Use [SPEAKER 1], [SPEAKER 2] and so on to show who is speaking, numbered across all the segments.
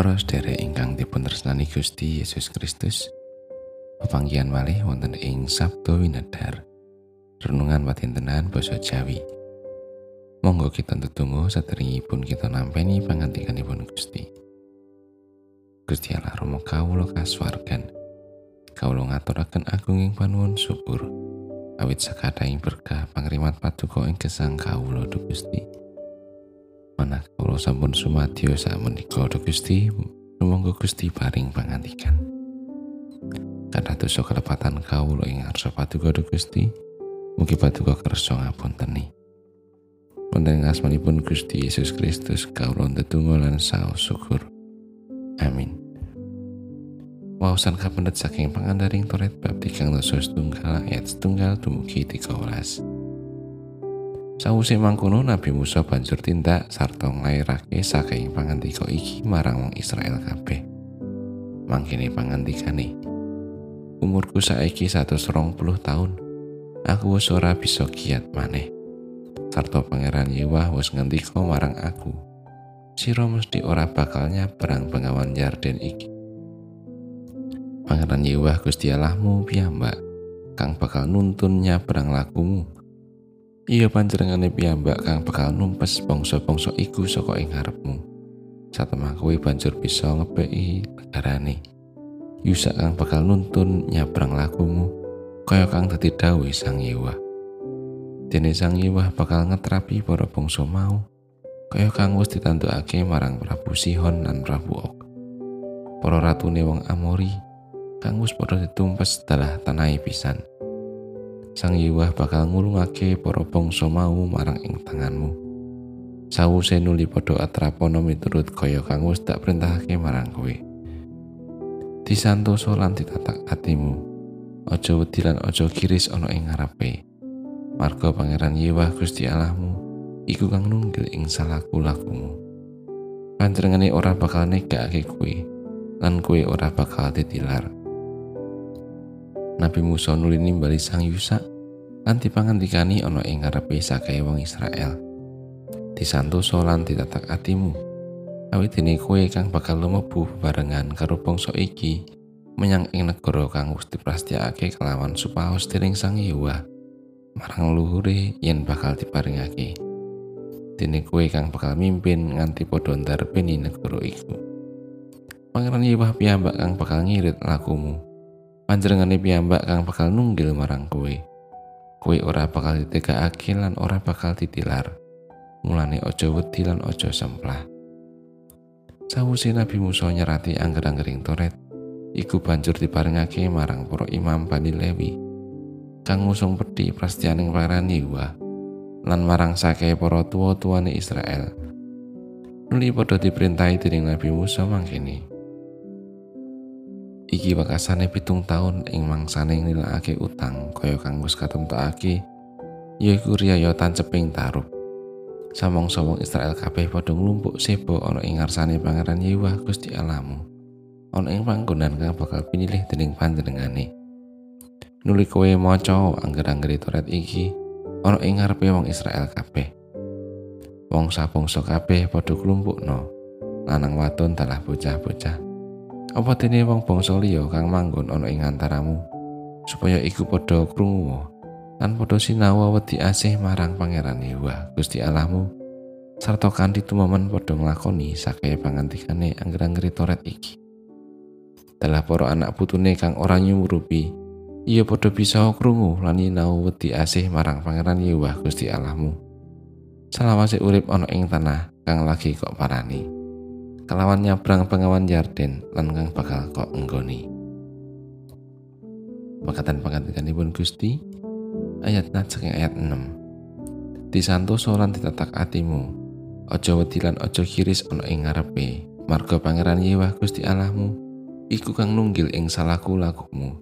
[SPEAKER 1] Para sedherek ingkang dipun tresnani Gusti Yesus Kristus. Pepanggihan malih wonten ing Sabdo Winedhar. Renungan patintenan basa Jawi. Monggo kita tetunggu saderengipun kita nampeni pangantikanipun Gusti. Gusti Allah Rama kawula kasuwargan. Kawula ngaturaken agunging panuwun syukur. Awit sakadaing berkah pangrimat paduka ing gesang kawula Gusti. Manah kula sampun sumadyo sakmenika Gusti, sumangga Gusti paring pangandikan. Kathah dosa kelepatan kawula ing ngarsa paduka Gusti, mugi paduka kersa ngapunteni. Wonten asmanipun Gusti Yesus Kristus kawula ndedonga lan saos syukur. Amin. Wawasan kapendet saking pangandaring toret bab tigang dosa setunggal ayat setunggal dumugi tiga welas. Sawuse mangkono Nabi Musa banjur tindak sarta nglairake saking pangandika iki marang wong Israel kabeh. Mangkene pangandikane. Umurku saiki 120 tahun. Aku wis ora bisa kiat maneh. Sarta Pangeran Yewah wis ngendika marang aku. Sira mesti ora bakal nyabrang pengawan Yarden iki. Pangeran Yewah Gusti Allahmu piyambak kang bakal nuntun nyabrang lakumu Iya panjenengane piyambak kang bakal numpes bangsa-bangsa iku saka ing ngarepmu. Satemah kowe banjur bisa ngebeki negarane. Yusak kang bakal nuntun nyabrang lakumu kaya kang dadi dawuh Sang Yewa. Dene Sang Yewa bakal ngetrapi para bangsa mau kaya kang wis ditandukake marang Prabu Sihon lan Prabu Ok. Para ratune wong Amori kang wis padha ditumpes dalah tanahe pisan. Sang Yiwah bakal ngulungake para bangsa mau marang ing tanganmu. Sawuse nuli padha atrapana miturut kaya kang wis tak perintahake marang kowe. Disantosa lan ditatak atimu. Aja wedi lan aja kiris ana ing ngarepe. Marga Pangeran Yiwah Gusti Allahmu iku kang nunggil ing salaku lakumu. Panjenengane ora bakal negakake kowe lan kowe ora bakal ditilar. Nabi Musa nuli nimbali sang Yusa lan dipangandikani ana ing ngarepe sakae wong Israel. Disantosa lan ditatak atimu. Awit dene kowe kang bakal lumebu barengan karo bangsa iki menyang ing negara kang wis diprastiyake kelawan supaos dening Sang Yewa marang luhure yen bakal diparingake. Dene kowe kang bakal mimpin nganti padha ndarbeni negara iku. Pangeran Yewa piyambak kang bakal ngirit lakumu. panjenengane piyambak kang bakal nunggil marang kowe. Kowe ora bakal ditegakake lan ora bakal ditilar. Mulane aja wedi lan aja semplah. Sawuse Nabi Musa nyerati angger-anggering Toret, iku banjur diparingake marang para imam Bani Lewi. Kang ngusung pedhi prastianing pangeran Yehuwa lan marang sake para tuwa-tuwane Israel. Nuli padha diperintahi dening Nabi Musa mangkene. Iki wakasane pitung tahun ing mangsane nilakake utang kaya kang wis katentokake yaiku riyayotan ceping tarup samangsa wong Israel kabeh padha nglumpuk sebo ana ing ngarsane Pangeran Yewah Gusti Allahmu. Ana ing panggonan kang bakal pinilih dening panjenengane. Nuli kowe maca angger-angger Toret iki ana ing ngarepe wong Israel kabeh. Wong sabangsa kabeh padha klumpukno lanang wadon dalah bocah-bocah Apa dene wong bangsa liya kang manggon ana ing antaramu supaya iku padha krungu lan padha sinau wedi asih marang Pangeran Yehuwa Gusti Allahmu sarta kanthi tumomen padha nglakoni sakaya pangantikane angger-anggere Toret iki. Dalah para anak putune kang ora nyumurupi, iya padha bisa krungu lan sinau wedi asih marang Pangeran Yehuwa Gusti Allahmu. Salawase urip ana ing tanah kang lagi kok parani. Kelawan nyabrang pengawan Yarden lan bakal kok enggoni. Pakatan ibu Gusti ayat saking ayat 6. Disantoso lan ditatak atimu. Aja wedi lan aja kiris ana ing ngarepe. Marga Pangeran Yewah Gusti Allahmu iku kang nunggil ing salaku lakumu.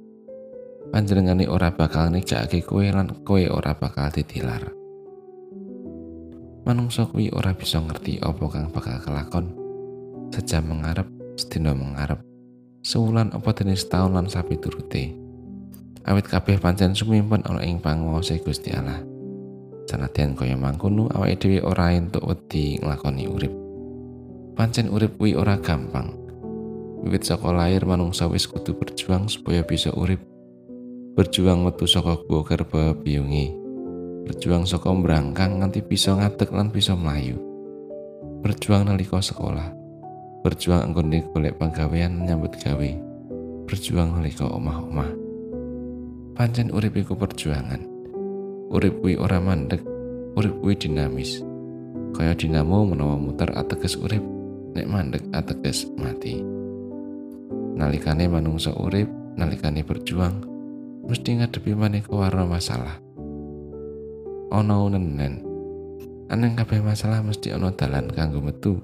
[SPEAKER 1] Panjenengane ora bakal negakake kowe lan kowe ora bakal ditilar. Manungsa kuwi ora bisa ngerti apa kang bakal kelakon sejam mengarep sedina mengarep sewulan apa dene setahun lan sapi turute awit kabeh pancen sumimpun ana ing panguwasa Gusti Allah sanadyan kaya mangkono awake dhewe ora entuk wedi nglakoni urip pancen urip kuwi ora gampang Wiwit saka lahir manungsa wis kudu berjuang supaya bisa urip. Berjuang metu saka guwa kerba biyunge. Berjuang saka mbrangkang nganti bisa ngadeg lan bisa mlayu. Berjuang nalika sekolah. Berjuang anggone golek penggawean nyambut gawe. Berjuang nalika omah-omah. Pancen urip iku perjuangan. Urip kuwi ora mandek, urip kuwi dinamis. Kaya dinamo menawa muter ateges urip, nek mandek ateges mati. nalikane manungsa urip nalikane berjuang mesti ngadepi maneka warna masalah ana unenen aneng kabeh masalah mesti ana dalan kanggo metu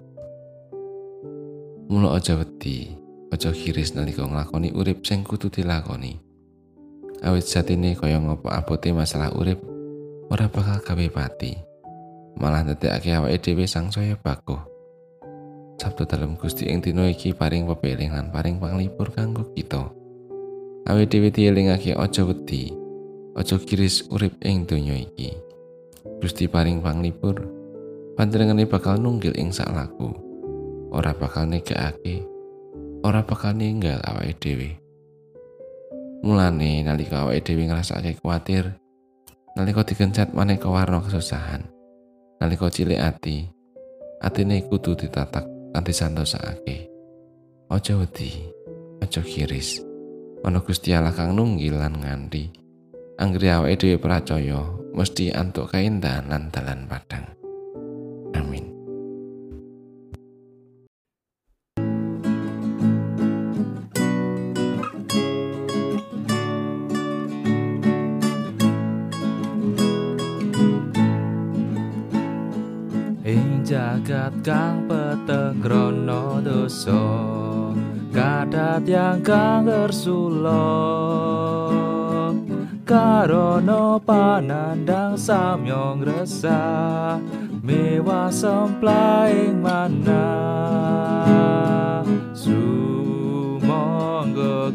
[SPEAKER 1] mula aja wedi aja kiris nalika nglakoni urip sing kudu dilakoni awit satine kaya ngopo abote masalah urip ora bakal gawe pati malah ndadekake awake dhewe sangsaya bakuh Sabtu dalam Gusti ing dina iki paring pepeling lan paring panglipur kanggo kita. Awit dhewe dielingake aja wedi, aja kiris urip ing donya iki. Gusti paring panglipur, panjenengane bakal nunggil ing sak laku. Ora bakal negakake, ora bakal ninggal awake dhewe. Mulane nalika awake dhewe ngrasake kuatir, nalika digencat maneka warna kesusahan, nalika cilik ati, atine kudu ditatak nanti santosake. Ojo wedi, ojo kiris. Ana Gusti kang nunggil lan nganti. Anggere awake dhewe percaya mesti antuk kaindahan lan dalan padang. Amin.
[SPEAKER 2] Jagat kang peteng krono dosa. Kadat kang gersula karono panandang samyong resah mewah semplaing mana. Sumonggo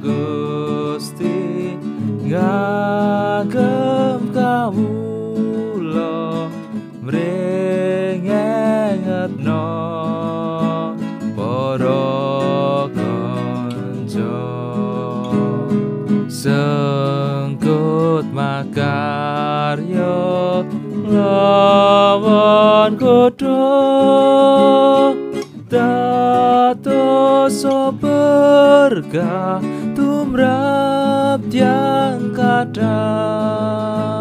[SPEAKER 2] gusti ngagem ngetno para kanca sengkut makarya lawan kodho dados berkah tumrap yang kadang